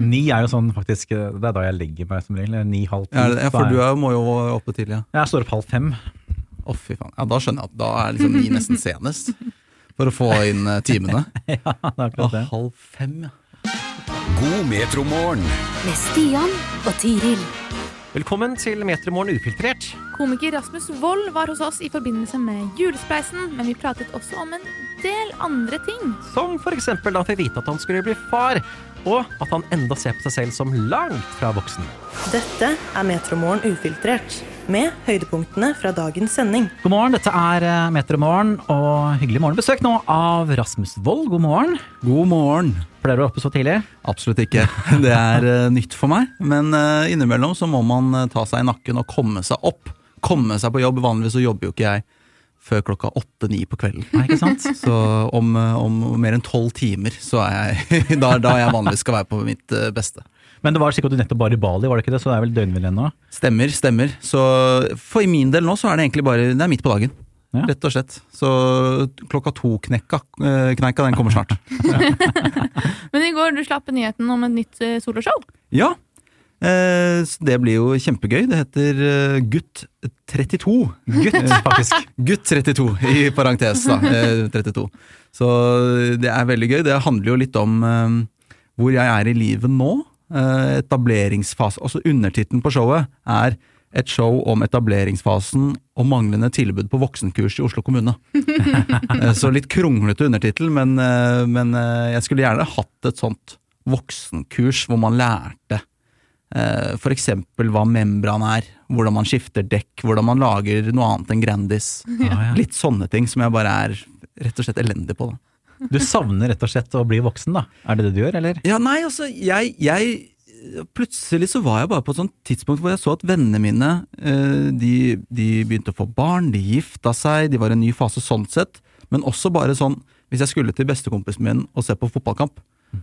Ni er jo sånn faktisk Det er da jeg legger meg som regel. Ni, halv ti. Ja, det- ja, for du er, må jo oppe tidlig, ja. Jeg står opp halv fem. Å, fy faen. Ja, da skjønner jeg at da er liksom ni nesten senest. For å få inn eh, timene. Ja, det er akkurat det. halv fem, ja. God metromorgen. Med Stian og Tiril. Velkommen til Metermorgen ufiltrert. Komiker Rasmus Wold var hos oss i forbindelse med julespleisen, men vi pratet også om en del andre ting. Som f.eks. da han fikk vite at han skulle bli far, og at han enda ser på seg selv som langt fra voksen. Dette er Metromorgen ufiltrert, med høydepunktene fra dagens sending. God morgen, dette er Metromorgen, Metermorgen, og hyggelig morgenbesøk nå av Rasmus Wold. God morgen. God morgen. Pleier du å være oppe så tidlig? Absolutt ikke. Det er eh, nytt for meg. Men eh, innimellom så må man eh, ta seg i nakken og komme seg opp. Komme seg på jobb. Vanligvis så jobber jo ikke jeg før klokka åtte-ni på kvelden. Nei, ikke sant? Så om, om mer enn tolv timer så er jeg da, da jeg vanligvis skal være på mitt eh, beste. Men det var sikkert du nettopp bare i Bali, var det ikke det? Så det er vel døgnvill ennå? Stemmer, stemmer. Så for min del nå så er det egentlig bare Det er midt på dagen. Ja. Rett og slett. Så klokka to-knekka eh, kneika, den kommer snart. Men i går du slapp nyheten om et nytt eh, soloshow. Ja. Eh, så det blir jo kjempegøy. Det heter eh, Gutt 32. Gutt, faktisk. Gutt 32, i parentes, da. Eh, 32. Så det er veldig gøy. Det handler jo litt om eh, hvor jeg er i livet nå. Eh, etableringsfase. Altså undertittelen på showet er et show om etableringsfasen og manglende tilbud på voksenkurs i Oslo kommune. Eh, Så litt kronglete undertittel, men, eh, men eh, jeg skulle gjerne hatt et sånt voksenkurs hvor man lærte eh, eksempel hva membran er, hvordan man skifter dekk, hvordan man lager noe annet enn Grandis. Ja, ja. Litt sånne ting som jeg bare er rett og slett elendig på. Da. Du savner rett og slett å bli voksen, da? Er det det du gjør, eller? Ja, nei, altså, jeg, jeg Plutselig så var jeg bare på et sånt tidspunkt hvor jeg så at vennene mine eh, de, de begynte å få barn, de gifta seg, de var i en ny fase sånn sett. Men også bare sånn Hvis jeg skulle til bestekompisen min og se på fotballkamp,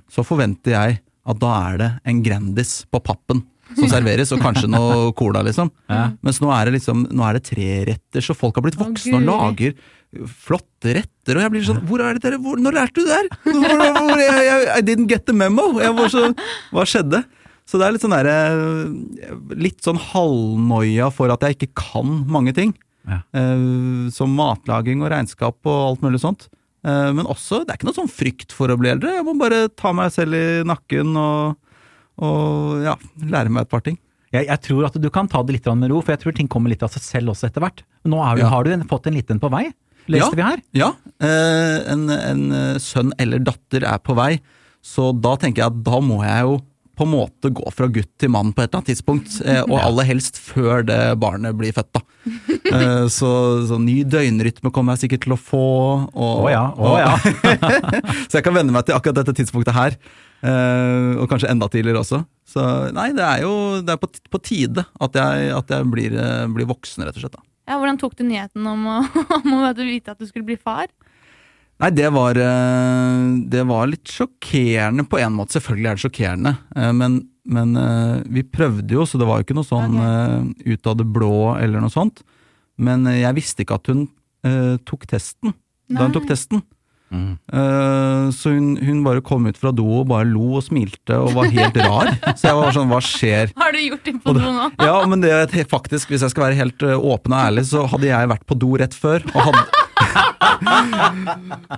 så forventer jeg at da er det en Grandis på pappen som serveres, og kanskje noe cola, liksom. Ja. Mens nå er det liksom Nå er det treretter, så folk har blitt voksne og lager flotte retter, og jeg blir sånn Hvor er det dere hvor, Når lærte du det her? Hvor, hvor, jeg, jeg, I didn't get the memo! Jeg var så, hva skjedde? Så det er litt sånn derre Litt sånn halvnoia for at jeg ikke kan mange ting. Ja. Uh, som matlaging og regnskap og alt mulig sånt. Eh, men også, det er ikke noe sånn frykt for å bli eldre. Jeg må bare ta meg selv i nakken og, og ja, lære meg et par ting. Jeg, jeg tror at du kan ta det litt med ro, for jeg tror ting kommer litt av seg selv også etter hvert. Nå du- Ja. har du en, fått en liten på vei, leste Ja. vi her. Ja, eh, en, en eh, sønn eller datter er på vei, så da tenker jeg at da må jeg jo på en måte gå fra gutt til mann på et eller annet tidspunkt, eh, og aller helst før det barnet blir født, da. Eh, så, så ny døgnrytme kommer jeg sikkert til å få. Og, Å ja, å ja. så jeg kan venne meg til akkurat dette tidspunktet her. eh, og kanskje enda tidligere også. Så nei, det er jo det er på, på tide at jeg, at jeg blir, blir voksen, rett og slett. da. Ja, hvordan tok du nyheten om å, om å vite at du skulle bli far? Nei, det var, eh, det var litt sjokkerende på en måte. Selvfølgelig er det sjokkerende, eh, men, men eh, vi prøvde jo, så det var jo ikke noe sånn okay. ut av det blå eller noe sånt. Men jeg visste ikke at hun tok testen da hun tok testen. Mm. Eh, så hun, hun bare kom ut fra do og bare lo og smilte og var helt rar. Så jeg var sånn, hva skjer? Har du gjort det på do nå? Ja, men det faktisk, hvis jeg skal være helt åpen og ærlig, så hadde jeg vært på do rett før. Og hadde...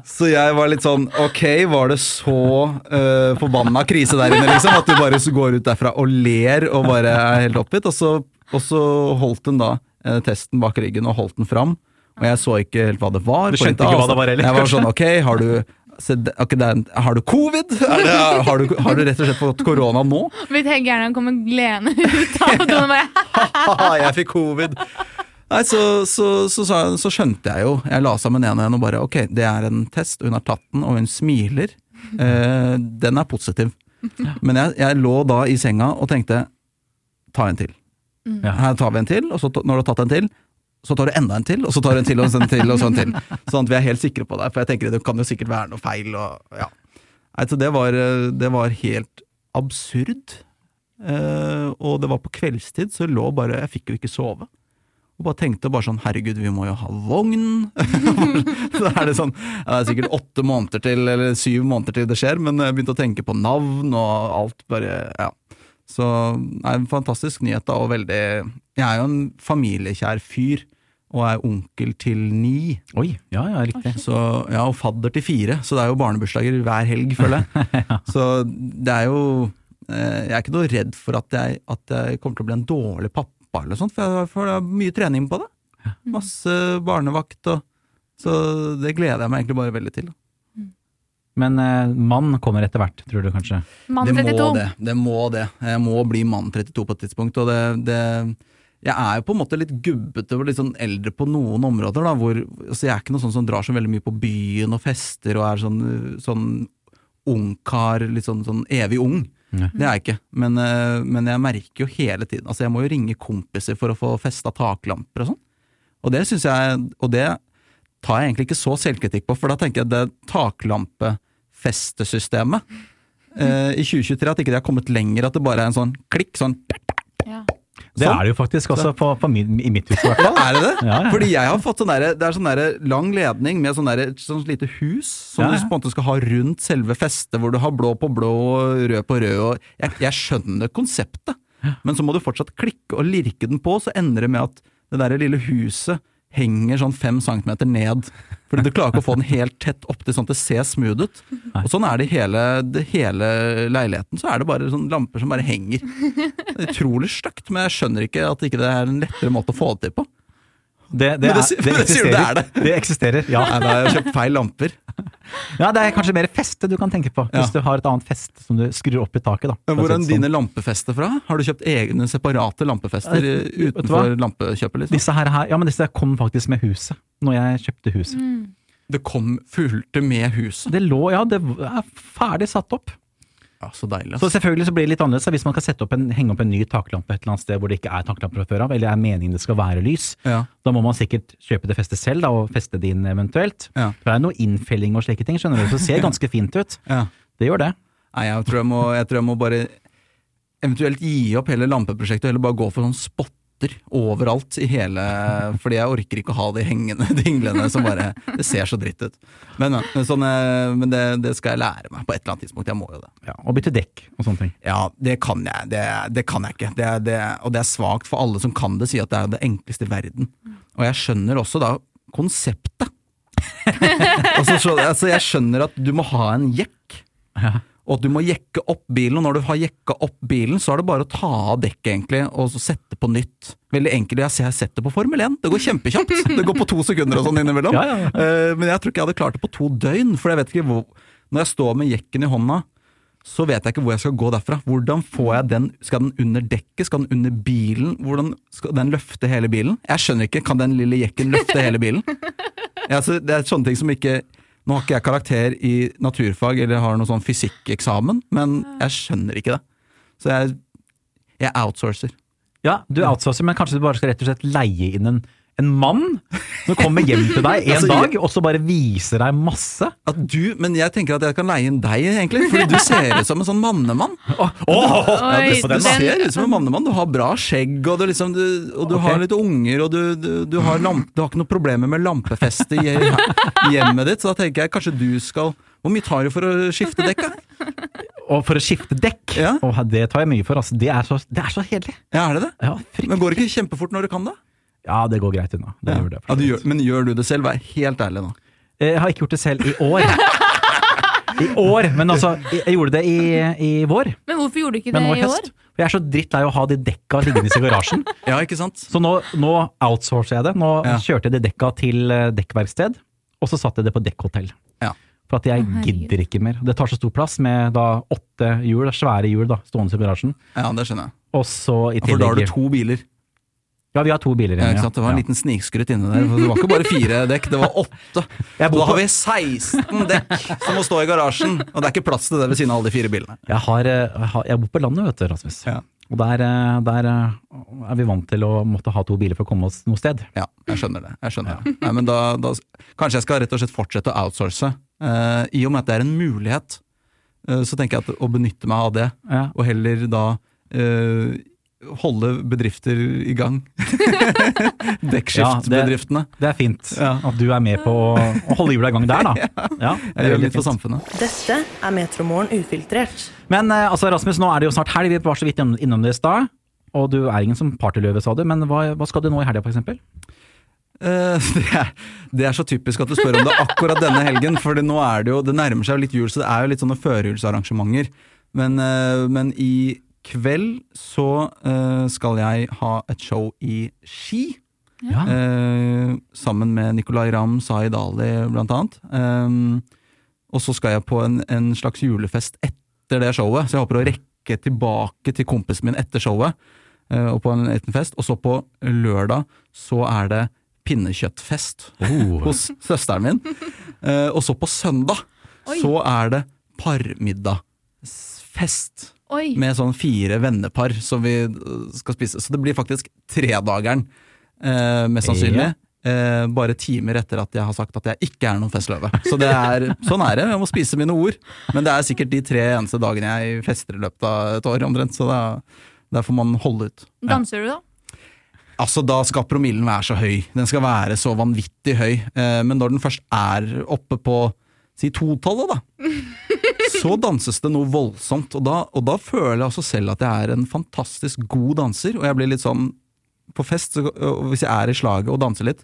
så jeg var litt sånn Ok, var det så uh, forbanna krise der inne, liksom? At du bare går ut derfra og ler og bare er helt oppgitt? Og så, og så holdt hun da uh, testen bak ryggen og holdt den fram. Og jeg så ikke helt hva det var. Du skjønte ikke hva det var heller, Jeg var sånn ok, har du det, det er, har du covid? Er det, har, du, har du rett og slett fått korona nå? Vil helt gjerne kommer glene ut av Haha, jeg fikk covid. Nei, så, så, så, så, så skjønte jeg jo. Jeg la sammen en og en og bare ok, det er en test, og hun har tatt den, og hun smiler. Eh, den er positiv. Men jeg, jeg lå da i senga og tenkte ta en til. Ja. Her tar vi en til, og så når du har tatt en til, så tar du enda en til, og så tar du en til, og en til, og sånn til. Sånn at vi er helt sikre på det, for jeg tenker det kan jo sikkert være noe feil. Og, ja. Nei, så det var, det var helt absurd. Eh, og det var på kveldstid, så jeg lå bare Jeg fikk jo ikke sove. Og bare tenkte bare sånn herregud, vi må jo ha vogn. da er det sånn, ja, det er sikkert åtte måneder til, eller syv måneder til det skjer, men jeg begynte å tenke på navn og alt bare, ja. Så det er en fantastisk nyhet da, og veldig Jeg er jo en familiekjær fyr, og er onkel til ni. Oi, ja, ja, riktig. Så, ja, og fadder til fire, så det er jo barnebursdager hver helg, føler jeg. Så det er jo eh, Jeg er ikke noe redd for at jeg, at jeg kommer til å bli en dårlig pappa, eller sånt, for jeg får mye trening på det. Masse barnevakt og Så det gleder jeg meg egentlig bare veldig til. Men eh, mann kommer etter hvert, tror du kanskje? Mann det må det. Det må det. Jeg må bli mann 32 på et tidspunkt. Og det, det Jeg er jo på en måte litt gubbete og litt sånn eldre på noen områder. da, hvor, altså Jeg er ikke noe sånn som drar så veldig mye på byen og fester og er sånn, sånn ungkar, litt sånn, sånn evig ung. Ja. Det er jeg ikke, men, eh, men jeg merker jo hele tiden Altså Jeg må jo ringe kompiser for å få festa taklamper og sånn. Og det synes jeg Og det tar jeg egentlig ikke så selvkritikk på, for da tenker jeg det taklampefestesystemet eh, i 2023 at ikke det har kommet lenger, at det bare er en sånn klikk, sånn Ja. Det Sånn. er det jo faktisk også på, på min, i mitt hus, i hvert fall. Er det det? Ja, ja. Fordi jeg har fått sånn derre Det er sånn derre lang ledning med sånn derre sånn lite hus som Ja, du på en måte skal ha rundt selve festet, hvor du har blå på blå og rød på rød og Jeg, jeg skjønner konseptet, men så må du fortsatt klikke og lirke den på, så ender det med at det derre lille huset henger sånn fem centimeter ned. Fordi du klarer ikke å få den helt tett opp til sånn at det ser smooth ut. Og sånn er det i hele, det hele leiligheten. Så er det bare sånn lamper som bare henger. Det er utrolig stygt, men jeg skjønner ikke at ikke det er en lettere måte å få det til på. Det, det er- det sier du det er det. Det eksisterer, ja. Nei, da har jeg kjøpt feil lamper. ja. Det er kanskje mer feste du kan tenke på, hvis du har et annet feste som du skrur opp i taket. da. Hvor er sånn. dine lampefester fra? Har du kjøpt egne separate lampefester Eh, eh, utenfor lampekjøpet? Liksom? Disse her, her, ja, men disse kom faktisk med huset, når jeg kjøpte huset. Det kom fulgte med huset. Det lå, ja, det er ferdig satt opp. Ja, Så deilig. Så selvfølgelig så blir det litt annerledes hvis man kan sette opp en, henge opp en ny taklampe et eller annet sted hvor det ikke er taklampe fra før av, eller er meningen det skal være lys. Ja. Da må man sikkert kjøpe det festet selv, da, og feste det inn eventuelt. Ja. For det er noe innfelling og slike ting, skjønner du, så det ser ganske fint ut. Ja. Det gjør det. Nei, jeg tror jeg, må, jeg tror jeg må bare eventuelt gi opp hele lampeprosjektet, eller bare gå for sånn spotter overalt i hele Fordi jeg orker ikke å ha de hengende dinglene som bare Det ser så dritt ut. Men, men, sånn, eh, men det, det skal jeg lære meg på et eller annet tidspunkt. Jeg må jo det. Ja, og bytte dekk og sånne ting. Ja, det kan jeg. Det, det kan jeg ikke. Det, det, og det er svakt for alle som kan det, sier at det er det enkleste i verden. Og jeg skjønner også da konseptet. altså, så, altså, jeg skjønner at du må ha en jekk. Og at du må jekke opp bilen, og når du har jekka opp bilen, så er det bare å ta av dekket egentlig, og så sette på nytt. Veldig enkelt. Jeg har jeg setter på Formel 1. Det går kjempekjapt. Det går på to sekunder og sånn innimellom. Ja, ja, ja. Eh, Men jeg tror ikke jeg hadde klart det på to døgn, for jeg vet ikke hvor Når jeg står med jekken i hånda, så vet jeg ikke hvor jeg skal gå derfra. Hvordan får jeg den? Skal den under dekket? Skal den under bilen? Hvordan skal den løfte hele bilen? Jeg skjønner ikke. Kan den lille jekken løfte hele bilen? Ja, altså, det er sånne ting som ikke Nå har ikke jeg karakter i naturfag eller har noe sånn fysikkeksamen, men jeg skjønner ikke det. Så jeg, jeg outsourcer. Ja, du outsourcer, men kanskje du bare skal rett og slett leie inn en, en mann som kommer hjem til deg en Altså, dag, og så bare viser deg masse? At du, men jeg tenker at jeg kan leie inn deg, egentlig. Fordi du ser ut som en sånn mannemann. Ja, Oi, du, du ser ut som en mannemann. Du har bra skjegg, og du, liksom, du, og du okay. har litt unger, og du, du, du, har lamp, du har ikke noen problemer med lampefeste i hjemmet ditt, så da tenker jeg kanskje du skal Hvor mye tar du for å skifte dekk? da? Og for å skifte dekk, Ja. og det tar jeg mye for. Altså. Det, er så, det er så kjedelig. Ja, er det det? Ja. Men går det ikke kjempefort når du kan det? Ja, det går greit unna. Det Ja. gjør det, Ja, du gjør, men gjør du det selv? Vær helt ærlig nå. Jeg har ikke gjort det selv i år. I år, men altså, jeg gjorde det i, i vår. Men hvorfor gjorde du ikke det i i år? høst. For jeg er så drittlei av å ha de dekka liggende i garasjen. Ja, ikke sant? Så nå, nå outsourcer jeg det. Nå Ja. kjørte jeg de dekka til eh, dekkverksted, og så satte jeg det på dekkhotell. Ja. For at jeg gidder ikke mer. Det tar så stor plass med da åtte hjul, svære hjul da, stående i garasjen. Ja, det skjønner jeg. Og så i tillegg... For da har du to biler. Ja, vi har to biler Ja, igjen. ikke sant? Det var en liten snikskrytt inni der. Det var ikke bare fire dekk, det var åtte. Da har vi 16 dekk som må stå i garasjen, og det er ikke plass til det ved siden av alle de fire bilene. Jeg, har, eh, jeg bor på landet, vet du, Rasmus. Ja. Og der, eh, der eh, er vi vant til å måtte ha to biler for å komme oss noe sted. Ja, jeg skjønner det. Jeg skjønner det. Nei, men da, da, kanskje jeg skal rett og slett fortsette å outsource. Eh, I og med at det er en mulighet, eh, så tenker jeg at å benytte meg av det, Ja. og heller da eh, holde bedrifter i gang. Dekkskiftbedriftene. Det er fint Ja. at du er med på å, å holde hjula i gang der, da. Ja, er Jeg gjør litt for samfunnet. Dette er Metromorgen ufiltrert. Men eh, altså, Rasmus, nå er det jo snart helg. Vi var så vidt innom- det i stad. Og du er ingen som partyløve, sa du. Men hva, hva skal du nå i helga, for eksempel? Eh, det, er, det er så typisk at du spør om det akkurat denne helgen, for nå er det jo Det nærmer seg jo litt jul, så det er jo litt sånne førjulsarrangementer. Men, uh, men i kveld så eh, skal jeg ha et show i Ski. Ja. Eh, sammen med Nicolay Ramm, Zaid Ali blant annet. Um, og så skal jeg på en, en slags julefest etter det showet, så jeg håper å rekke tilbake til kompisen min etter showet. eh, og på en liten fest. Og så på lørdag så er det pinnekjøttfest Oh. hos søsteren min. Eh, og så på søndag Oi. så er det parmiddagsfest Oi. med sånn fire vennepar som vi øh, skal spise. Så det blir faktisk tredageren, eh, mest sannsynlig. Eh, bare timer etter at jeg har sagt at jeg ikke er noen festløve. Så det er, sånn er det, jeg må spise mine ord. Men det er sikkert de tre eneste dagene jeg fester i løpet av et år, omtrent. Så da, der får man holde ut. Danser du, da? Altså, da skal promillen være så høy. Den skal være så vanvittig høy. Eh, men når den først er oppe på si totallet, da, så danses det noe voldsomt. Og da, og da føler jeg også selv at jeg er en fantastisk god danser. Og jeg blir litt sånn På fest, så, og hvis jeg er i slaget og danser litt,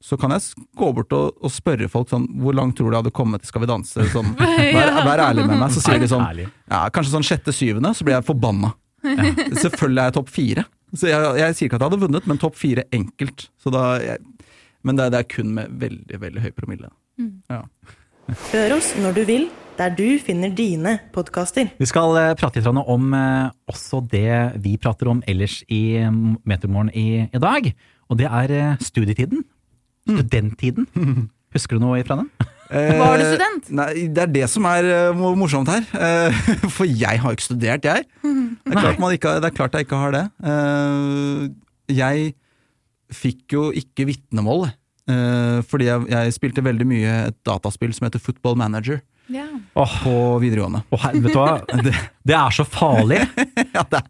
så kan jeg gå bort og, og spørre folk sånn Hvor langt tror du jeg hadde kommet til Skal vi danse? Sånn, vær, vær ærlig med meg. Så sier de sånn ja, Kanskje sånn sjette-syvende, så blir jeg forbanna. Selvfølgelig er jeg topp fire. Så jeg, jeg sier ikke at jeg hadde vunnet, men topp fire enkelt. Så da, jeg, men det, er- det er kun med veldig, veldig høy promille. Ja. Hør oss når du vil, der du finner dine podkaster. Vi skal eh, prate litt om eh, også det vi prater om ellers i eh, Metermorgen i, i dag. Og det er eh, studietiden. Studenttiden. Husker du noe fra den? Var du Eh, student? Nei, det er det som er eh, morsomt her. Eh, for jeg har jo ikke studert, jeg. Det er klart, man ikke, det er klart jeg ikke har det. Eh, jeg fikk jo ikke vitnemål, eh, fordi jeg, jeg spilte veldig mye et dataspill som heter Football Manager Ja. På videregående. åh, her- vet du hva? Det, det er så farlig. ja, det,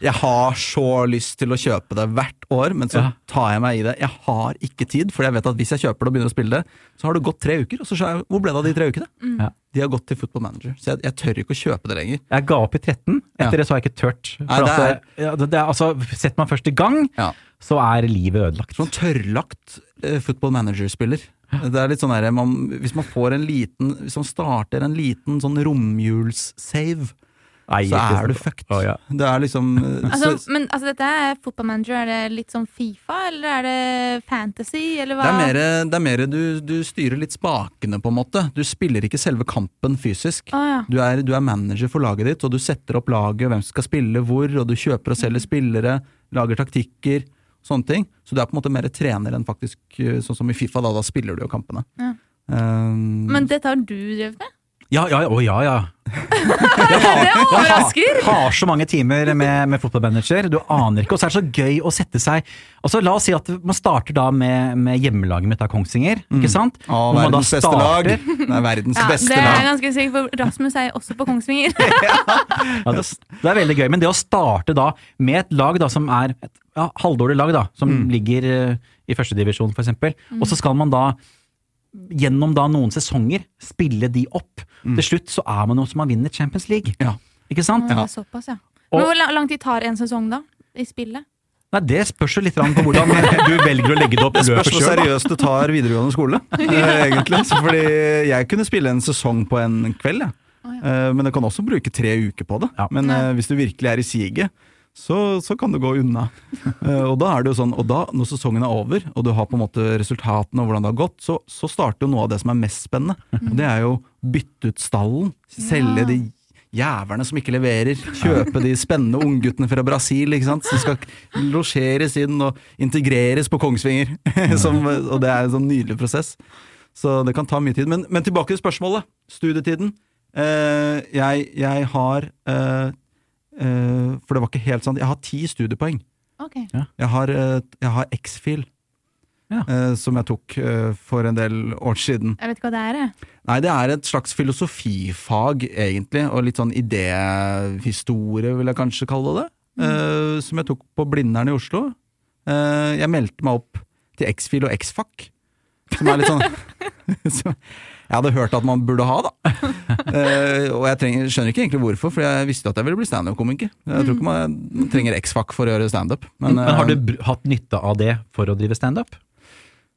jeg har så lyst til å kjøpe det hvert år, men så Ja. tar jeg meg i det. Jeg har ikke tid, for jeg vet at hvis jeg kjøper det og begynner å spille det, så har det gått tre uker, og så ser jeg, hvor ble det av de tre ukene? Ja. De har gått til Football Manager, så jeg, jeg tør ikke å kjøpe det lenger. Jeg ga opp i 13. Etter Ja. det så har jeg ikke tørt. Nei, det er- det, det, er, altså, setter man først i gang, Ja. så er livet ødelagt. Sånn tørrlagt uh, Football Manager-spiller. Det er litt sånn der, man, Hvis man får en liten Hvis man starter en liten sånn romjulssave, så er du fucked. Oh, ja. Det er liksom eh, Altså, så, men altså, dette er fotballmanager. Er det litt sånn Fifa, eller er det fantasy, eller hva? Det er mer, det er mer du, du styrer litt spakene, på en måte. Du spiller ikke selve kampen fysisk. Oh, ja. Du er, du er manager for laget ditt, og du setter opp laget, hvem som skal spille hvor, og du kjøper og selger spillere, lager taktikker, sånne ting. Så du er på en måte mer trener enn faktisk eh, sånn som i Fifa, da, da spiller du jo kampene. Ja. Um, Men dette har du drevet med? Ja, ja, å, ja, ja. Det overrasker! Jeg har så mange timer med, med fotballmanager, du aner ikke. Og så er det så gøy å sette seg Altså La oss si at man starter da med, med hjemmelaget mitt av Kongsvinger. ikke sant? Å, Hvor man da verdens beste lag! starter- Det er verdens Ja, beste det er jeg lag. ganske sikker på. Rasmus er også på Kongsvinger. Ja, det, det er veldig gøy. Men det å starte da med et lag da som er et ja, halvdårlig lag, da, som ligger eh, i førstedivisjon f.eks., og så skal man da gjennom da noen sesonger spille de opp. Til slutt så er man jo som man vinner Champions League. Ja. Ikke sant? Ja. Såpass, ja. Men hvor lang tid tar en sesong, da? I spillet? Nei, Det spørs jo litt på hvordan du velger å legge det opp Det spørs hvor seriøst du tar videregående skole, eh, egentlig. Så Fordi jeg kunne spille en sesong på en kveld, jeg. Å, Eh, Men du kan også bruke tre uker på det. Men eh, hvis du virkelig er i siget, så, så kan du gå unna. Eh, og da er det jo sånn, og da, når sesongen er over, og du har på en måte resultatene og hvordan det har gått, så, så starter jo noe av det som er mest spennende. Og det er jo bytte ut stallen. Selge de jævlene som ikke leverer. Kjøpe de spennende ungguttene fra Brasil, ikke sant. Som skal losjeres inn og integreres på Kongsvinger. som, og det er en sånn nydelig prosess. Så det kan ta mye tid. Men, men tilbake til spørsmålet. Studietiden. Eh, jeg, jeg har eh, For det var ikke helt sant. Jeg har ti studiepoeng. Ok. Jeg har, uh, har X-fil. Ja. eh, som jeg tok eh, for en del år siden. Jeg vet ikke hva det er, jeg. Nei, det er et slags filosofifag, egentlig, og litt sånn idéhistorie, vil jeg kanskje kalle det. Eh, som jeg tok på Blindern i Oslo. Uh, jeg meldte meg opp til X-Fil og X-Fac, som er litt sånn jeg hadde hørt at man burde ha, da. uh, og jeg trenger, skjønner ikke egentlig hvorfor, for jeg visste jo at jeg ville bli standup-komiker. Jeg tror ikke man, man trenger X-Fac for å gjøre standup. Men, men har eh, du br- hatt nytte av det for å drive standup?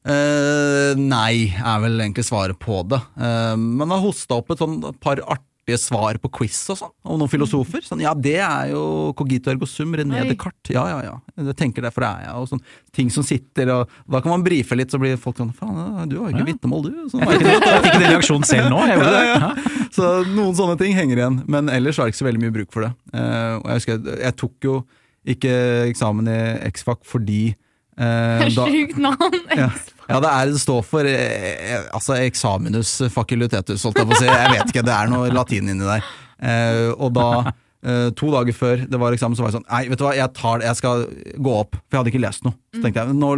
Uh, nei, er vel egentlig svaret på det. Uh, men har hosta opp et sånn par artige svar på quiz og sånn, om noen filosofer. Sånn, ja, det er jo Cogito ergo sum, René Oi. Descartes. Ja, ja, ja. Jeg tenker derfor er jeg. Og sånn, ting som sitter, og da kan man brife litt, så blir folk sånn Faen, du har jo ikke Ja. vitnemål, du. Sånn, Jeg fikk, jeg fikk den reaksjonen selv nå. Jeg gjorde det. Ja, Ja. Så noen sånne ting henger igjen. Men ellers har jeg ikke så veldig mye bruk for det. Uh, og jeg husker, jeg tok jo ikke eksamen i X-Fac fordi eh, Sjukt navn. ja. ja, det er det står for eh, eh, altså examinus facultetus, holdt jeg på å si. Jeg vet ikke, det er noe latin inni der. Eh, og da, eh, to dager før det var eksamen, så var jeg sånn Nei, vet du hva, jeg tar det, jeg skal gå opp. For jeg hadde ikke lest noe. Så tenkte jeg, nå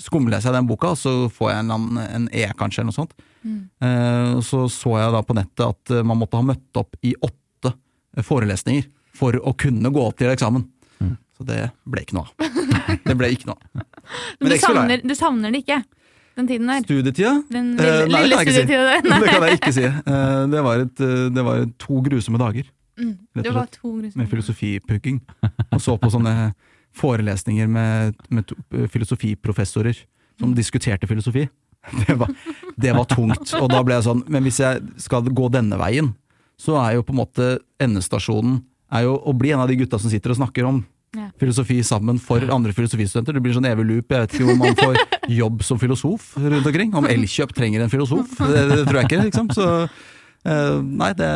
skumleser jeg den boka, og så får jeg en, annen- en E, kanskje, eller noe sånt. Eh, så så jeg da på nettet at eh, man måtte ha møtt opp i åtte forelesninger for å kunne gå opp til eksamen. Så det ble ikke noe av. Det ble ikke noe av. Men du er- savner, du savner det ikke, den tiden der. Studietida? Den Eh, lille, nei, lille ikke si. Det kan jeg ikke si. Eh, Det var, et, eh, det var to grusomme dager Mm, Det var to med grusomme. filosofipukking. Og så på sånne forelesninger med, med filosofiprofessorer som diskuterte filosofi. Det var, det var tungt. Og da ble jeg sånn Men hvis jeg skal gå denne veien, så er jo på en måte endestasjonen er jo å bli en av de gutta som sitter og snakker om Ja. filosofi sammen for andre filosofistudenter. Det blir sånn evig loop. Jeg vet ikke om man får jobb som filosof rundt omkring. Om Elkjøp trenger en filosof. Det, det tror jeg ikke. Liksom. Så eh, nei, det,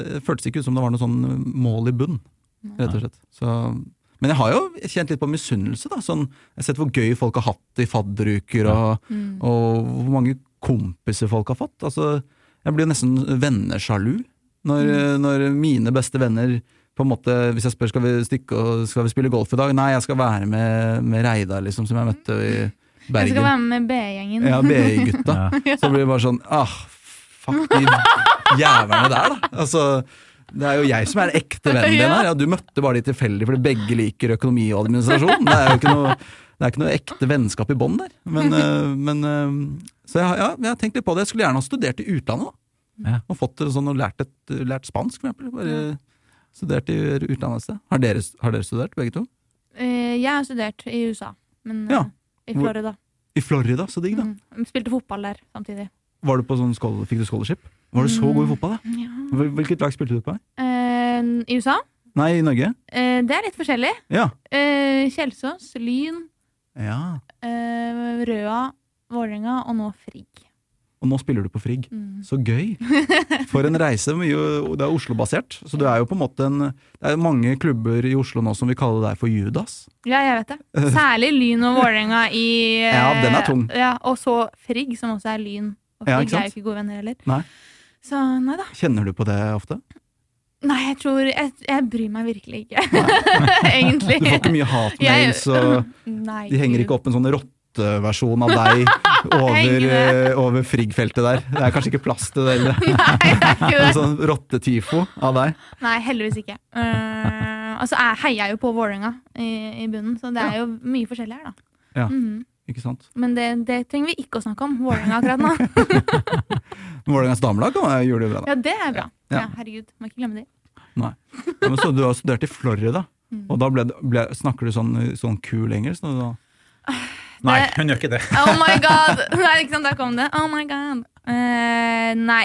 det føltes ikke ut som det var noe sånn mål i bunn, rett og slett. Så, men jeg har jo kjent litt på misunnelse. da, sånn, Jeg har sett hvor gøy folk har hatt det i fadderuker, og, Mm. og hvor mange kompiser folk har fått. Altså, jeg blir nesten vennesjalu når, når mine beste venner på en måte, Hvis jeg spør skal vi stikke og skal vi spille golf i dag, nei, jeg skal være med, med Reidar, liksom, som jeg møtte i Bergen. Jeg skal være med B-gjengen. Ja, BI-gutta. Så blir det bare sånn ah, fuck de jævlene der, da. Altså, det er jo jeg som er ekte vennen din her. Ja, du møtte bare de tilfeldig fordi begge liker økonomi og administrasjon. Det er jo ikke noe, det er ikke noe ekte vennskap i bånn der. Men, eh, men eh, Så jeg, ja, jeg har tenkt litt på det. Jeg skulle gjerne ha studert i utlandet. da. Ja. Og fått det sånn og lært, et, lært spansk, for eksempel. Bare studert i utlandet. Har dere, har dere studert, begge to? Eh, Jeg har studert i USA, men eh, Ja. i Florida. I Florida, så digg, da. Mm. Spilte fotball der samtidig. Var du på sånn Fikk du scholarship? Var du så god i fotball, da? Ja. Hvilket lag spilte du på? Eh, I USA? Nei, i Norge? Eh, det er litt forskjellig. Ja. Eh, Kjelsås, Lyn, ja. eh, Røa, Vålerenga og nå Frigg. Og nå spiller du på Frigg. Mm. Så gøy! For en reise. Det er Oslo-basert. Så du er jo på en måte en Det er mange klubber i Oslo nå som vil kalle deg for Judas. Ja, jeg vet det. Særlig Lyn og Vålerenga i eh, Ja, den er tung. Ja, og så Frigg, som også er Lyn. Og Frigg ja, er jo ikke gode venner heller. Nei. Så nei da. Kjenner du på det ofte? Nei, jeg tror Jeg, jeg bryr meg virkelig ikke. Egentlig. Du får ikke mye hatmails, og Nei, de henger ikke opp en sånn rotteversjon av deg over, eh, over Frigg-feltet der. Det er kanskje ikke plass til det heller. Nei, det er ikke En det. sånn rottetyfo av deg. Nei, heldigvis ikke. Uh, altså, jeg heier jo på Vålerenga i, i bunnen, så det er jo mye forskjellig her, da. Ja. Mhm. Ikke sant? Men det, det trenger vi ikke å snakke om. Vålerenga akkurat nå. Vålerengas damelag gjør det det bra, da. Ja, det er bra. Ja. Ja, herregud, må ikke glemme de. Ja, men så du har studert i Florida, Mm. og da ble, ble, snakker du sånn, sånn kul engelsk? Da, da. Nei, hun gjør ikke det. Oh my god! Nei, ikke sant, der kom det. Oh my god. Uh, nei,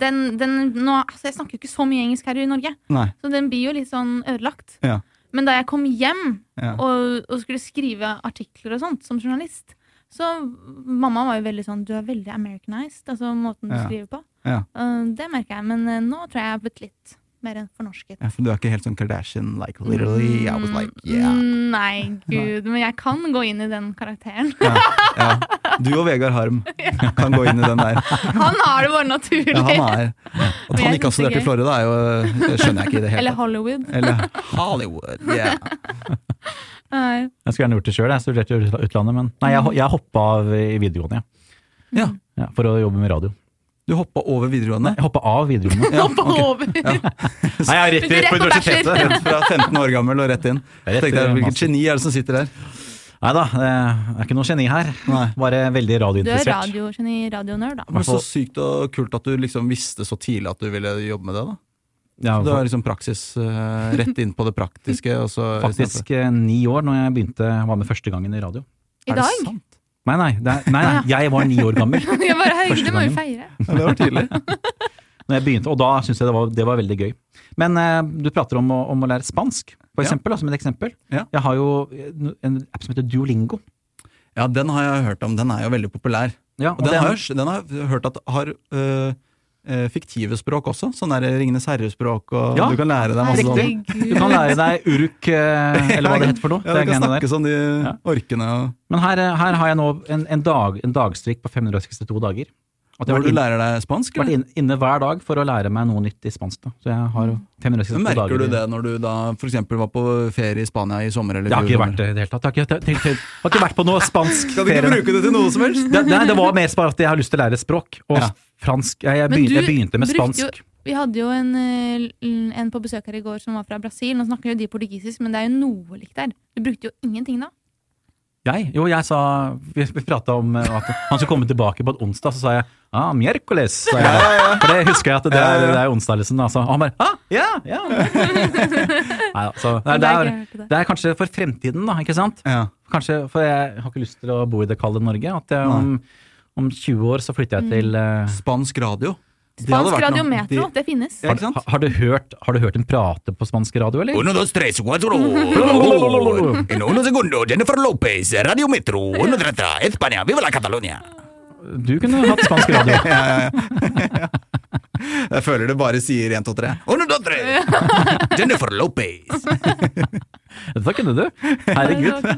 den, den nå, altså, Jeg snakker jo ikke så mye engelsk her i Norge, Nei. så den blir jo litt sånn ødelagt. Ja. Men da jeg kom hjem Ja. og, og skulle skrive artikler og sånt som journalist, så mamma var jo veldig sånn Du er veldig Americanized, altså måten du Ja. skriver på. Ja. Og det merker jeg, men uh, nå tror jeg jeg har blitt litt mer fornorsket. Ja, for du er ikke helt sånn Kardashian, like literally. I was like, yeah. Mm, Nei, gud, men jeg kan gå inn i den karakteren. Ja, ja. Du og Vegard Harm kan gå inn i den der. Han har det bare naturlig. Ja, han er. At han ikke har er studert i. Florida, er jo, det skjønner jeg ikke i det hele Eller. Hollywood. Eller Hollywood. Yeah. Nei. Jeg skulle gjerne gjort det sjøl, jeg studerte i utlandet, men nei, jeg, ho- jeg hoppa av i videregående, ja. Ja. ja. For å jobbe med radio. Du hoppa over videregående. Jeg hoppa av videregående. Ja, Hoppa okay. over. Nei, jeg er rett, Rett på universitetet. Rett fra 15 år gammel og rett inn. Rett Tenkte jeg, Hvilket geni er det som sitter der? Nei da, det er ikke noe geni her. Nei. Bare veldig Du er radiointeressert. radiogeni, radionerd, da. Men så sykt og kult at du liksom visste så tidlig at du ville jobbe med det. da Ja, Du har liksom praksis eh, rett inn på det praktiske. Og så, faktisk eh, ni år når jeg begynte, var med første gangen i radio. I Er det dag? Nei, nei, det er, nei, nei jeg var ni år gammel Jeg bare, herregud, det må jo feire. Ja, det var tidlig. når jeg begynte, og da syntes jeg det var, det var veldig gøy. Men eh, du prater om om å lære spansk, for Ja. eksempel, da, som et eksempel. Ja. Jeg har jo en app som heter Duolingo. Ja, den har jeg hørt om. Den er jo veldig populær. Ja, Og den, har, jeg- den har jeg hørt at har øh, fiktive språk også. Sånn der Ringenes herre-språk, og Ja, du kan lære deg masse sånn. Du kan lære deg uruk, eh, eller hva det heter for noe. Ja, du kan snakke der. sånn de Ja. orkene. Og, Men her, eh, her har jeg nå en, en, dag, en dagstrikk på 562 dager. Jeg hvor du inn, lærer deg spansk? vært har vært inne hver dag for å lære meg noe nytt i spansk. Da. Så jeg har 562 Men dager. merker du det når du da f.eks. var på ferie i Spania i sommer? Eller Jeg har ikke vært det i det hele tatt. Jeg har ikke, tenkt- har ikke vært på noe spansk Skal du ikke ferie. bruke det til noe som helst? Det, nei, det var mer bare at jeg har lyst til å lære språk. Og Ja. Fransk. Jeg, jeg, begynte, jeg begynte med spansk. jo- Vi hadde jo en, eh, en på besøk her i går som var fra Brasil. Nå snakker jo de portugisisk, men det er jo noe likt der. Du brukte jo ingenting da. Jeg? Jo, jeg sa Vi, vi prata om eh, at han skulle komme tilbake på et onsdag, så sa jeg ah, miércoles. Sa jeg. For det husker jeg at det er, det er onsdag, liksom. Altså. Og han bare ah, ja, ja. Neida, så det, er, det er kanskje for fremtiden, da, ikke sant? Ja. Kanskje, For jeg har ikke lyst til å bo i det kalde Norge. At jeg, om, om 20 år så flytter jeg til eh, Spansk radio. Det hadde Spansk vært radio noe. metro, De- det finnes. Ja, ikke sant? har, har, du hørt, har du hørt en prate på spansk radio, eller? Uno, dos, tres, cuatro. En uno segundo, Jennifer Lopez, Radio Metro, uno, tres, tres, España, viva la Cataluña. Du kunne hatt spansk radio. Jeg føler det bare sier 1, 2, 3. Uno, dos, tres. Jennifer Lopez. Dette kunne du. Herregud.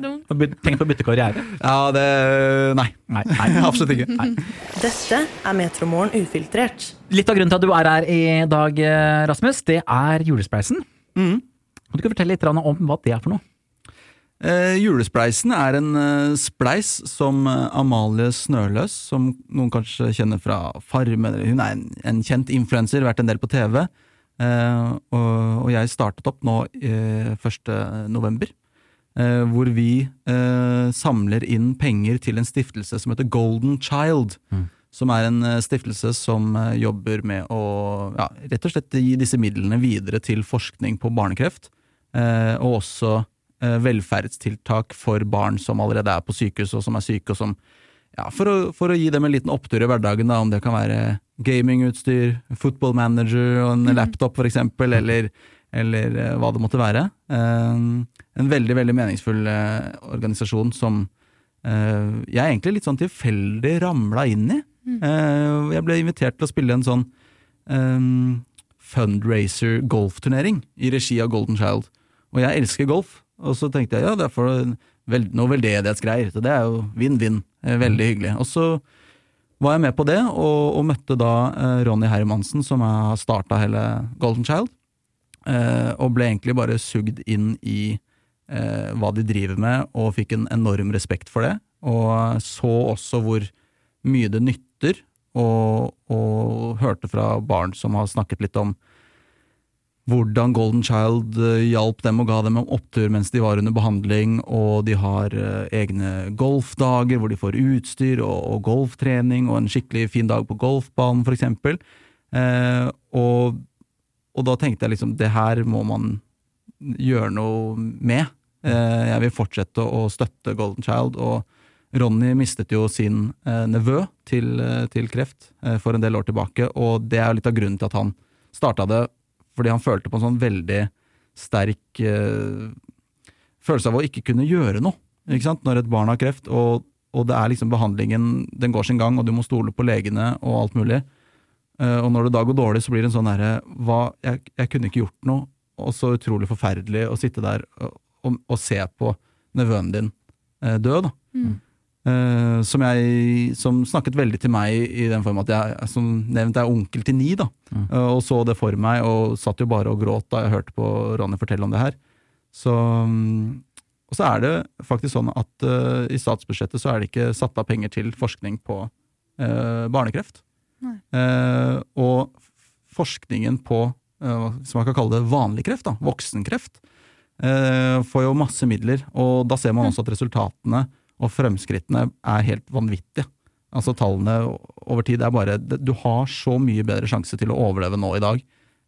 Tenk på å bytte karriere. Ja, det Nei. Nei, nei. Absolutt ikke. Dette er Metromorgen ufiltrert. Litt av grunnen til at du er her i dag, eh, Rasmus, det er julespleisen. Mm. Kan du ikke fortelle litt om hva det er for noe? Eh, julespleisen er en eh, spleis som eh, Amalie Snøløs, som noen kanskje kjenner fra Farmen eller Hun er en, en kjent influenser, vært en del på TV. Eh, og, og jeg startet opp nå eh, 1. november. Eh, hvor vi eh, samler inn penger til en stiftelse som heter Golden Child. Som er en eh, stiftelse som jobber med å ja, rett og slett gi disse midlene videre til forskning på barnekreft. Eh, og også velferdstiltak for barn som allerede er på sykehus og som er syke, og som ja, for, å, for å gi dem en liten opptur i hverdagen, da, om det kan være gamingutstyr, football manager og en laptop for eksempel, eller, eller eh, hva det måtte være. Eh, en veldig, veldig meningsfull eh, organisasjon som eh, jeg egentlig litt sånn tilfeldig ramla inn i. Eh, jeg ble invitert til å spille en sånn eh, fundraiser golfturnering i regi av Golden Child. Og jeg elsker golf, og så tenkte jeg ja, det er vel, noe veldedighetsgreier, så det er jo vinn-vinn. Eh, Veldig hyggelig. Og så var jeg med på det, og, og møtte da eh, Ronny Hermansen, som har starta hele Golden Child, eh, og ble egentlig bare sugd inn i eh, hva de driver med, og fikk en enorm respekt for det. Og så også hvor mye det nytter, og, og hørte fra barn som har snakket litt om hvordan Golden Child eh, hjalp dem og ga dem en opptur mens de var under behandling, og de har eh, egne golfdager hvor de får utstyr og, og golftrening og en skikkelig fin dag på golfbanen, for eksempel. Eh, og, og da tenkte jeg liksom, det her må man gjøre noe med. Eh, jeg vil fortsette å støtte Golden Child, og Ronny mistet jo sin eh, nevø til, eh, til kreft for en del år tilbake, og det er jo litt av grunnen til at han starta det, fordi han følte på en sånn veldig sterk eh, følelse av å ikke kunne gjøre noe, ikke sant, når et barn har kreft, og, og det er liksom behandlingen, den går sin gang, og du må stole på legene og alt mulig. Eh, og når det da går dårlig, så blir det en sånn derre jeg, jeg kunne ikke gjort noe, og så utrolig forferdelig å sitte der og, og, og se på nevøen din eh, dø, da. Eh, som jeg Som snakket veldig til meg i den form at jeg som nevnt er onkel til ni, da. Eh, og så det for meg, og satt jo bare og gråt da jeg hørte på Ronny fortelle om det her. Så um, Og så er det faktisk sånn at uh, i statsbudsjettet så er det ikke satt av penger til forskning på eh, barnekreft. Eh, og forskningen på som man kan kalle det vanlig kreft, da, voksenkreft, eh, får jo masse midler. Og da ser man også at resultatene og fremskrittene er helt vanvittige. Altså tallene over tid er bare Du har så mye bedre sjanse til å overleve nå i dag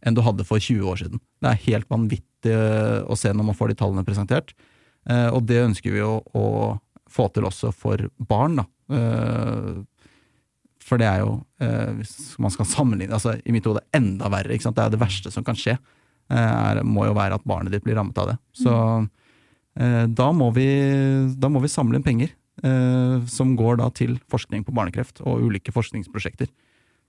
enn du hadde for 20 år siden. Det er helt vanvittig eh, å se når man får de tallene presentert. Eh, og det ønsker vi å, å få til også for barn, da. Eh, for det er jo, hvis man skal sammenligne, altså i mitt hode enda verre. Det er det verste som kan skje. Er, må jo være at barnet ditt blir rammet av det. Så eh, da, må vi, da må vi samle inn penger. Eh, som går da til forskning på barnekreft og ulike forskningsprosjekter.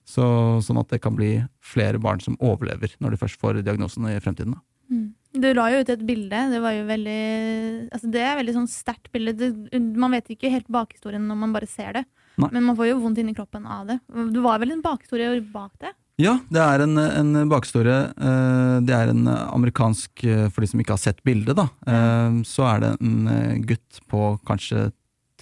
Så, sånn at det kan bli flere barn som overlever når de først får diagnosen i fremtiden. Da. Du la jo ut et bilde. Det var jo veldig altså Det er veldig sånn sterkt bilde. Det, man vet ikke helt bakhistorien når man bare ser det. Nei. Men man får jo vondt inni kroppen av det. Det var vel en bakhistorie bak det? Ja, det er en, en bakhistorie. Eh, Det er en amerikansk, eh, for de som ikke har sett bildet, da, eh, så er det en gutt på kanskje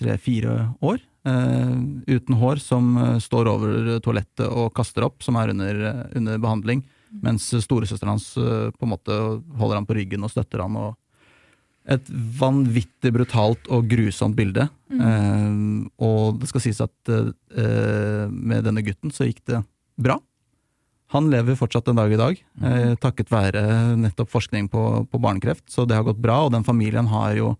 tre-fire år, uten hår, som står over toalettet og kaster opp, som er under, under behandling, mens storesøsteren hans på en måte holder han på ryggen og støtter han. og et vanvittig brutalt og grusomt bilde. Eh, og det skal sies at eh, med denne gutten så gikk det bra. Han lever fortsatt en dag i dag, eh, takket være nettopp forskning på, på barnekreft. Så det har gått bra, og den familien har jo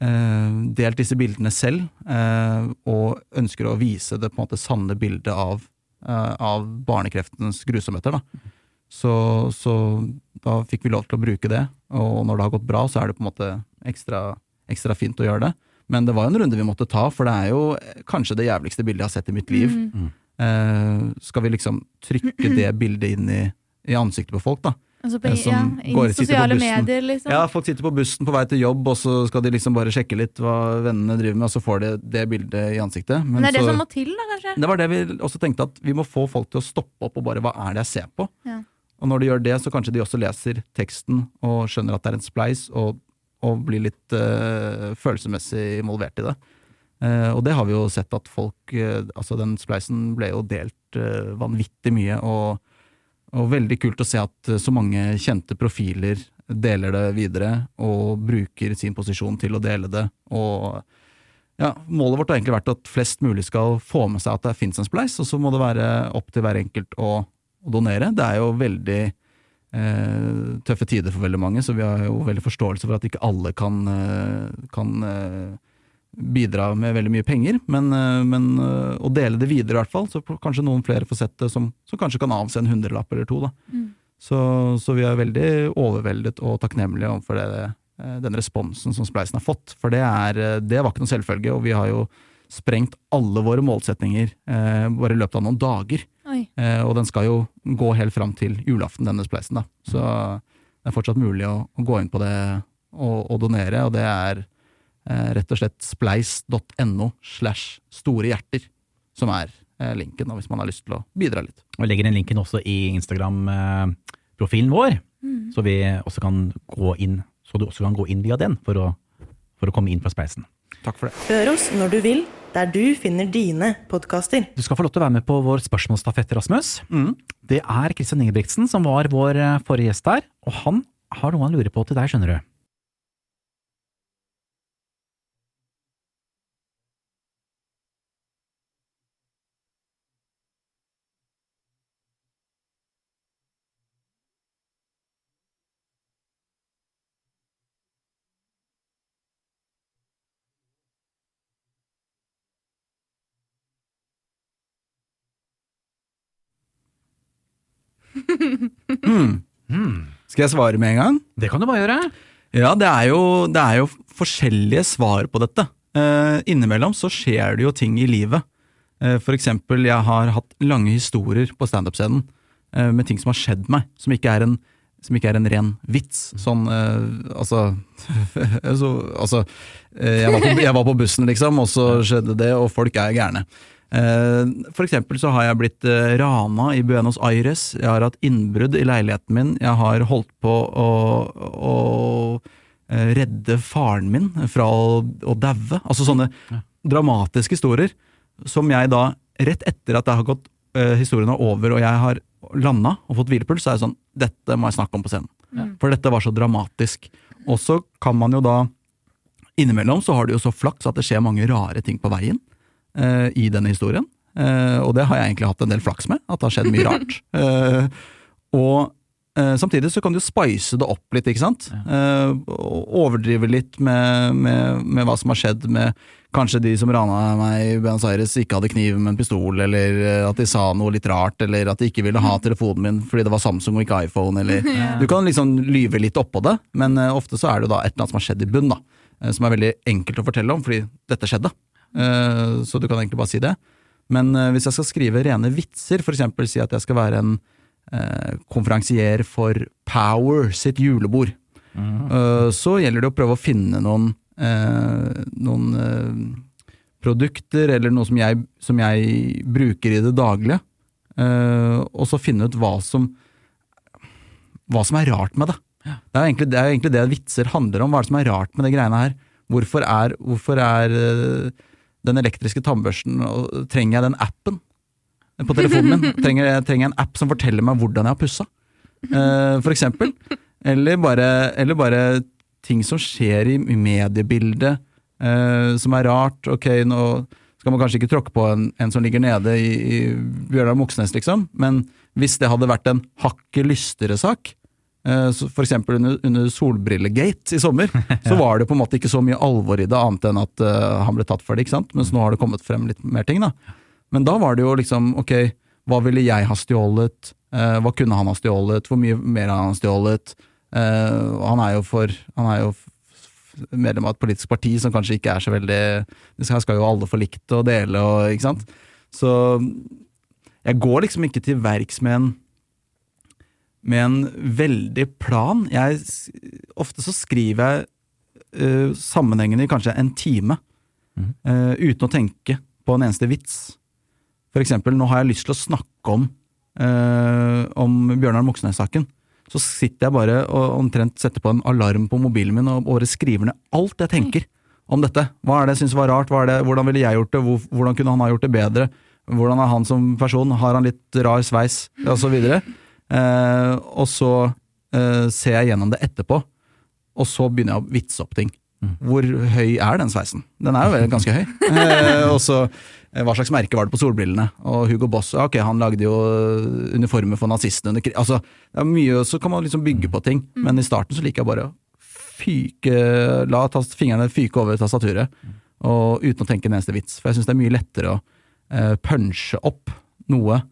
eh, delt disse bildene selv, eh, og ønsker å vise det på en måte sanne bildet av, eh, av barnekreftens grusomheter. Da. Så, så da fikk vi lov til å bruke det, og når det har gått bra, så er det på en måte ekstra, ekstra fint å gjøre det. Men det var jo en runde vi måtte ta, for det er jo kanskje det jævligste bildet jeg har sett i mitt liv. Eh, skal vi liksom trykke det bildet inn i, i ansiktet på folk, da? Altså på, Eh, ja, går- I på sosiale medier, liksom. Ja, folk sitter på bussen på vei til jobb, og så skal de liksom bare sjekke litt hva vennene driver med, og så får de det bildet i ansiktet. Men det er det så, som må til, da, kanskje? det var det vi også tenkte, at vi må få folk til å stoppe opp og bare hva er det jeg ser på? Ja. Og når de gjør det, så kanskje de også leser teksten og skjønner at det er en spleis, og, og blir litt eh, følelsesmessig involvert i det. Eh, og det har vi jo sett at folk eh, Altså, den spleisen ble jo delt eh, vanvittig mye, og, og veldig kult å se at så mange kjente profiler deler det videre, og bruker sin posisjon til å dele det. Og ja, målet vårt har egentlig vært at flest mulig skal få med seg at det fins en spleis, og så må det være opp til hver enkelt å, å donere. Det er jo veldig eh, tøffe tider for veldig mange, så vi har jo veldig forståelse for at ikke alle kan, kan eh, bidra med veldig mye penger, men, eh, men eh, å dele det videre i hvert fall, så kanskje noen flere får sett det som, som kanskje kan avse en hundrelapp eller to. Da. Så, så vi er veldig overveldet og takknemlige overfor det, eh, den responsen som Spleisen har fått, for det, er, det var ikke noe selvfølge, og vi har jo sprengt alle våre målsetninger eh, bare i løpet av noen dager. Eh, og den skal jo gå helt fram til julaften, denne spleisen. da. Så det er fortsatt mulig å, å gå inn på det og, og donere, og det er rett og slett spleis.no slash store hjerter, som er eh, linken, hvis man har lyst til å bidra litt. Og jeg legger den linken også i Instagram-profilen vår, så vi også kan gå inn så du også kan gå inn via den for å, for å komme inn på spleisen. Takk for det. Hør oss når du vil, der du finner dine podkaster. Du skal få lov til å være med på vår spørsmålsstafett, Rasmus. Det er Christian Ingebrigtsen som var vår eh, forrige gjest der, og han har noe han lurer på til deg, skjønner du. Skal jeg svare med en gang? Det kan du bare gjøre. Ja, det er jo, det er jo forskjellige svar på dette. Eh, innimellom så skjer det jo ting i livet. Eh, for eksempel, jeg har hatt lange historier på standup-scenen eh, med ting som har skjedd meg, som ikke er en, som ikke er en ren vits. Sånn, eh, altså så, Altså, eh, jeg, var på, jeg var på bussen, liksom, og så skjedde det, og folk er gærne. Eh, For eksempel så har jeg blitt eh, rana i Buenos Aires, jeg har hatt innbrudd i leiligheten min, jeg har holdt på å, å eh, redde faren min fra å, å daue. Altså sånne dramatiske historier som jeg da, rett etter at det har gått historien er over, og jeg har landa og fått hvilepuls, så er det sånn Dette må jeg snakke om på scenen. For dette var så dramatisk. Og så kan man jo da Innimellom så har du jo så flaks at det skjer mange rare ting på veien i denne historien. Eh, og det har jeg egentlig hatt en del flaks med, at det har skjedd mye rart. Eh, og eh, samtidig så kan du spice det opp litt, ikke sant. Eh, og overdrive litt med, med, med hva som har skjedd med Kanskje de som rana meg i Buenos Aires ikke hadde kniv, men pistol, eller eh, at de sa noe litt rart, eller at de ikke ville ha telefonen min fordi det var Samsung og ikke iPhone, eller Du kan liksom lyve litt oppå det, men eh, ofte så er det da et eller annet som har skjedd i bunn, da. eh, Som er veldig enkelt å fortelle om, fordi dette skjedde. Eh, Så du kan egentlig bare si det. Men eh, hvis jeg skal skrive rene vitser, for eksempel si at jeg skal være en eh, konferansier for Power sitt julebord, eh, så gjelder det å prøve å finne noen, eh, noen produkter, eller noe som jeg, som jeg bruker i det daglige, eh, og så finne ut hva som, hva som er rart med det. Det er egentlig det, er egentlig det vitser handler om. Hva er det som er rart med de greiene her? Hvorfor er, hvorfor er den elektriske tannbørsten og Trenger jeg den appen på telefonen min? Trenger jeg trenger jeg en app som forteller meg hvordan jeg har pussa? uh, for eksempel. Eller bare, eller bare ting som skjer i i mediebildet uh, som er rart. Ok, nå skal man kanskje ikke tråkke på en, en som ligger nede i, i Bjørnar Moxnes, liksom, men hvis det hadde vært en hakket lystigere sak, eh, eksempel under, under Solbrillegate i sommer, så var det på en måte ikke så mye alvor i det, annet enn at uh, han ble tatt for det, ikke sant? mens nå har det kommet frem litt mer ting. da. Men da var det jo liksom, ok, hva ville jeg ha stjålet? uh, hva kunne han ha stjålet? Hvor mye mer har han stjålet? Uh, han er jo for Han er jo medlem av et politisk parti som kanskje ikke er så veldig Det skal, jo alle få likt og dele og ikke sant. Så jeg går liksom ikke til verks med en med en veldig plan. Jeg, ofte så skriver jeg uh, sammenhengende i kanskje en time, eh, uten å tenke på en eneste vits. For eksempel, nå har jeg lyst til å snakke om, uh, om Bjørnar Moxnes-saken. Så sitter jeg bare og omtrent setter på en alarm på mobilen min og bare skriver ned alt jeg tenker om dette. Hva er det jeg syns var rart, det, hvordan ville jeg gjort det, Hvor, hvordan kunne han ha gjort det bedre, hvordan er han som person, har han litt rar sveis, og så videre. Eh, og så eh, ser jeg gjennom det etterpå, og så begynner jeg å vitse opp ting. Hvor høy er den sveisen? Den er jo ganske høy. Eh, og så hva slags merke var det på solbrillene? Og Hugo Boss, ok, han lagde jo uniformer for nazistene under krig. Altså, det er mye, så kan man liksom bygge på ting, men i starten så liker jeg bare å fyke, la tast, fingrene fyke over tastaturet, og uten å tenke en eneste vits. For jeg syns det er mye lettere å eh, punche opp noe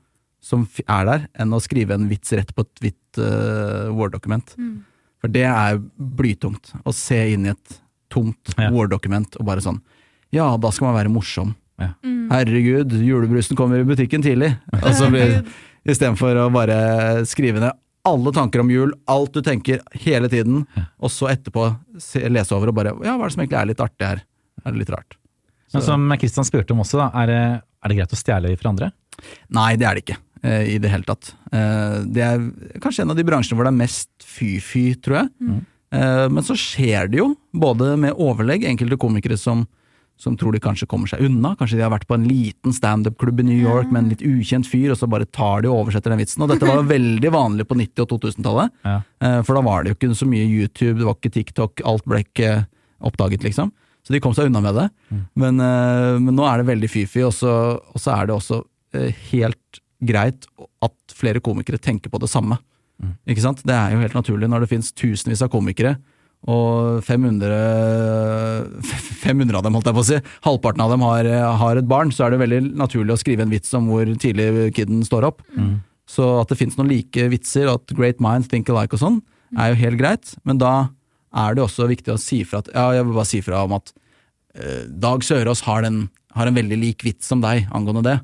som er der, enn å skrive en vits rett på et hvitt uh, Word-dokument. For det er blytungt. Å se inn i et tomt Ja. Word-dokument og bare sånn Ja, da skal man være morsom. Ja. Herregud, julebrusen kommer i butikken tidlig. Altså, så Istedenfor å bare skrive ned alle tanker om jul, alt du tenker hele tiden, og så etterpå se, lese over og bare Ja, hva er det som egentlig er litt artig her? Er det litt rart? Men som Kristian spurte om også, da, er det, er det greit å stjele fra andre? Nei, det er det ikke. Eh, I det hele tatt. Eh, Det er kanskje en av de bransjene hvor det er mest fy-fy, tror jeg. Mm. Men så skjer det jo, både med overlegg, enkelte komikere som, som tror de kanskje kommer seg unna. Kanskje de har vært på en liten standup-klubb i New York med en litt ukjent fyr, og så bare tar de og oversetter den vitsen. Og dette var veldig vanlig på 90- og 2000-tallet. Ja. Eh, For da var det jo ikke så mye YouTube, det var ikke TikTok, alt ble ikke oppdaget, liksom. Så de kom seg unna med det. Men, eh, men nå er det veldig fy-fy, og, så- og så er det også eh, helt greit at flere komikere tenker på det samme. Ikke sant? Det er jo helt naturlig når det finnes tusenvis av komikere, og 500, 500 av dem, holdt jeg på å si, halvparten av dem har, har et barn, så er det veldig naturlig å skrive en vits om hvor tidlig kiden står opp. Så at det finnes noen like vitser, at great minds think alike og sånn, er jo helt greit, men da er det også viktig å si fra at, ja, jeg vil bare si fra om at eh, Dag Sørås har, den, har en veldig lik vits som deg angående det.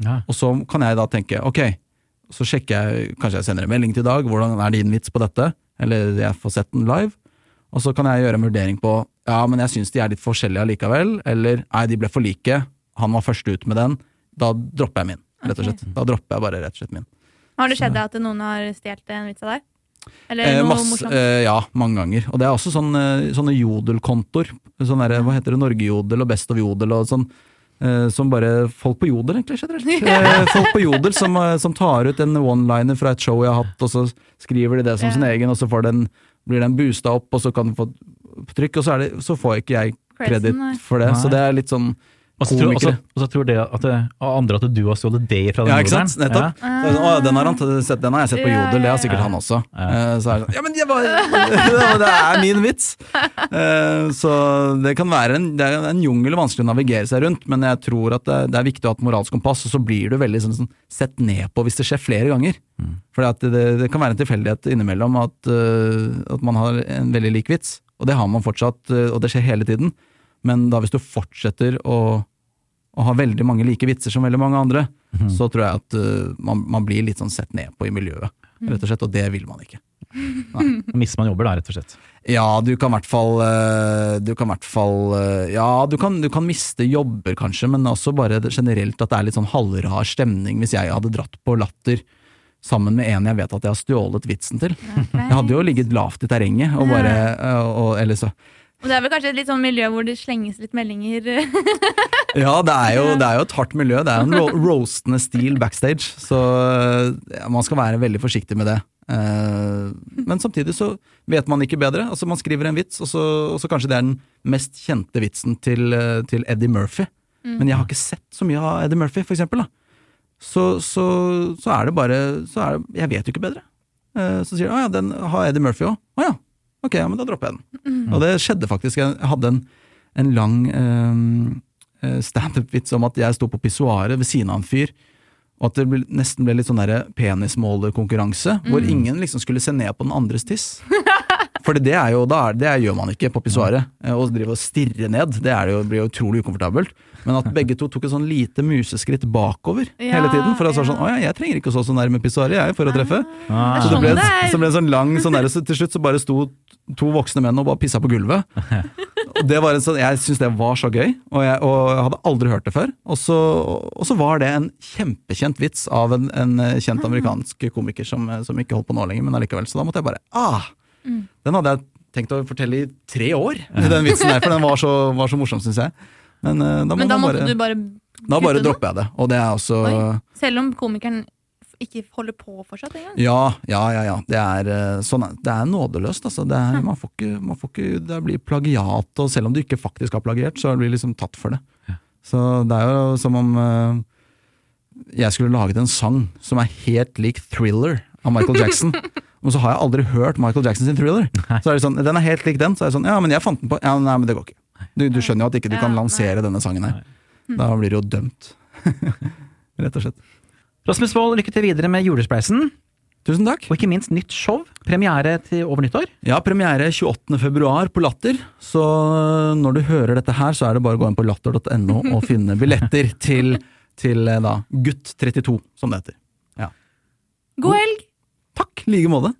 Ja. Og så kan jeg da tenke, ok, så sjekker jeg, kanskje jeg sender en melding til Dag, hvordan er din vits på dette? Eller jeg får sett den live. Og så kan jeg gjøre en vurdering på, ja, men jeg syns de er litt forskjellige allikevel, eller nei, de ble for like, han var først ut med den, da dropper jeg min, rett og slett. Da dropper jeg bare rett og slett min. Har det skjedd at noen har stjålet en vits av deg? Eller Eh, noe masse, morsomt? eh, ja, mange ganger. Og det er også sånne, sånne jodelkontoer. Sånn der, hva heter det, Norgejodel og Best of Jodel og sånn. Eh, som bare folk på Jodel, egentlig. slett. Eh, folk på Jodel som, eh, som tar ut en one-liner fra et show jeg har hatt, og så skriver de det som sin egen, og så får den, blir den boosta opp, og så kan den få trykk, og så, er det, så får ikke jeg kreditt for det. Så det er litt sånn Og så tror, så- så det at det, og andre at du har stjålet det fra den Ja, ikke sant? Nettopp. Så er det sånn, Å, den, har han sett, den har jeg sett på Ja, Jodel, det har sikkert ja. han også. Ja. Eh, Så er det sånn Ja, men det, var, det er min vits! Eh, Så det kan være en, det er en jungel vanskelig å navigere seg rundt, men jeg tror at det, det er viktig å ha et moralsk kompass, og så blir du veldig sånn, sånn sett ned på hvis det skjer flere ganger. For det, det kan være en tilfeldighet innimellom at, eh, at man har en veldig lik vits, og det har man fortsatt, og det skjer hele tiden. Men da hvis du fortsetter å, å ha veldig mange like vitser som veldig mange andre, så tror jeg at uh, man, man blir litt sånn sett ned på i miljøet, rett og slett, og det vil man ikke. Da mister man jobber da, rett og slett. Ja, du kan i hvert fall eh, Du kan i hvert fall eh, Ja, du kan, du kan miste jobber kanskje, men også bare generelt at det er litt sånn halvrar stemning hvis jeg hadde dratt på latter sammen med en jeg vet at jeg har stjålet vitsen til. Jeg hadde jo ligget lavt i terrenget og bare og, Eller så Og det er vel kanskje et litt sånn miljø hvor det slenges litt meldinger. Ja, det er, jo, det er jo et hardt miljø. Det er en ro roastende stil backstage, så ja, man skal være veldig forsiktig med det. Uh, men samtidig så vet man ikke bedre. Altså Man skriver en vits, og så, og så kanskje det er den mest kjente vitsen til, eh, til Eddie Murphy. Men jeg har ikke sett så mye av Eddie Murphy, for eksempel. Da. Så, så, så er det bare så er det, Jeg vet jo ikke bedre. Uh, så sier de å ja, den har Eddie Murphy òg. Å ja, ok, ja, men da dropper jeg den. Og det skjedde faktisk. Jeg hadde en, en lang eh, standup-vits om at jeg sto på pissoaret ved siden av en fyr, og at det ble, nesten ble litt sånn penismålerkonkurranse, mm. hvor ingen liksom skulle se ned på den andres tiss. For det er jo, det, er, det gjør man ikke på pissoaret. eh, Å drive og stirre ned, det, det jo, blir jo utrolig ukomfortabelt. Men at begge to tok et sånn lite museskritt bakover Ja, hele tiden. For si ja. sånn Å ja, jeg trenger ikke å stå så nærme pissoaret, jeg, for å treffe. Ah. Så det ble, det så ble en sånn lang sånn der, så Til slutt så bare sto to voksne menn og bare pissa på gulvet. Og det var en sånn, Jeg syntes det var så gøy, og jeg, og jeg hadde aldri hørt det før. Og så, og så var det en kjempekjent vits av en, en kjent amerikansk komiker som, som ikke holdt på nå lenger, men allikevel. Så da måtte jeg bare Ah! Den hadde jeg tenkt å fortelle i tre år, den vitsen der, for den var så, var så morsom, syns jeg. Men, uh, da, må Men da måtte bare, du bare da bare dropper jeg det. Og det er også Oi. Selv om komikeren ikke holder på fortsatt engang? Ja, ja, ja. ja. Det, er, eh, sånn, det er nådeløst. Altså. Det, er, man får ikke, man får ikke, det blir plagiat, og selv om du ikke faktisk har plagiert, så blir du liksom tatt for det. Så det er jo som om uh, jeg skulle laget en sang som er helt lik Thriller av Michael Jackson. Men så har jeg aldri hørt Michael Jackson sin Thriller. Så er det sånn, Den er helt lik den. Så er det sånn, ja, men jeg fant den på Ja, nei, men det går ikke. Du, du skjønner jo at ikke du kan Ja, lansere denne sangen her. Da blir du jo dømt. Rett og slett. Rasmus Wold, lykke til videre med julespleisen, Tusen takk. og ikke minst nytt show. Premiere til over nyttår. Ja, premiere 28. februar på Latter, så når du hører dette her, så er det bare å gå inn på latter.no og finne billetter til, til eh, da, Gutt 32, som det heter. God helg! Takk, i like måte.